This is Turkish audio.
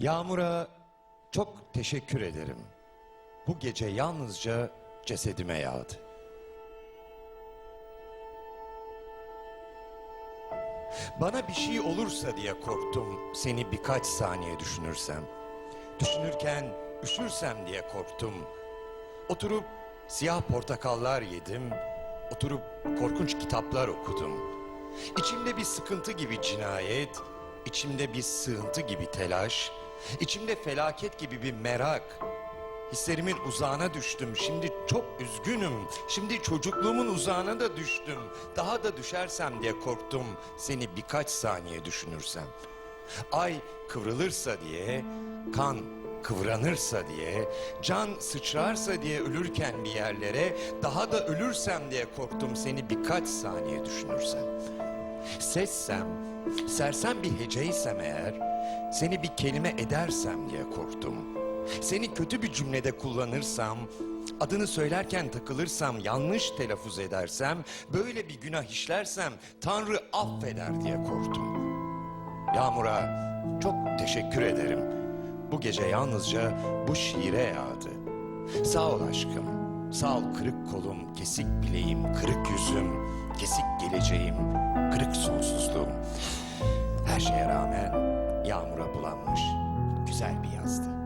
Yağmur'a çok teşekkür ederim. Bu gece yalnızca cesedime yağdı. Bana bir şey olursa diye korktum seni birkaç saniye düşünürsem. Düşünürken üşürsem diye korktum. Oturup siyah portakallar yedim. Oturup korkunç kitaplar okudum. İçimde bir sıkıntı gibi cinayet, içimde bir sığıntı gibi telaş, içimde felaket gibi bir merak. Hislerimin uzağına düştüm. Şimdi çok üzgünüm. Şimdi çocukluğumun uzağına da düştüm. Daha da düşersem diye korktum. Seni birkaç saniye düşünürsem. Ay kıvrılırsa diye, kan kıvranırsa diye, can sıçrarsa diye ölürken bir yerlere, daha da ölürsem diye korktum seni birkaç saniye düşünürsem. Sessem, sersem bir heceysem eğer, seni bir kelime edersem diye korktum. Seni kötü bir cümlede kullanırsam, adını söylerken takılırsam, yanlış telaffuz edersem, böyle bir günah işlersem Tanrı affeder diye korktum. Yağmur'a çok teşekkür ederim. Bu gece yalnızca bu şiire yağdı. Sağ ol aşkım. Sağ ol kırık kolum, kesik bileğim, kırık yüzüm, kesik geleceğim, kırık sonsuzluğum. Her şeye rağmen yağmura bulanmış güzel bir yazdı.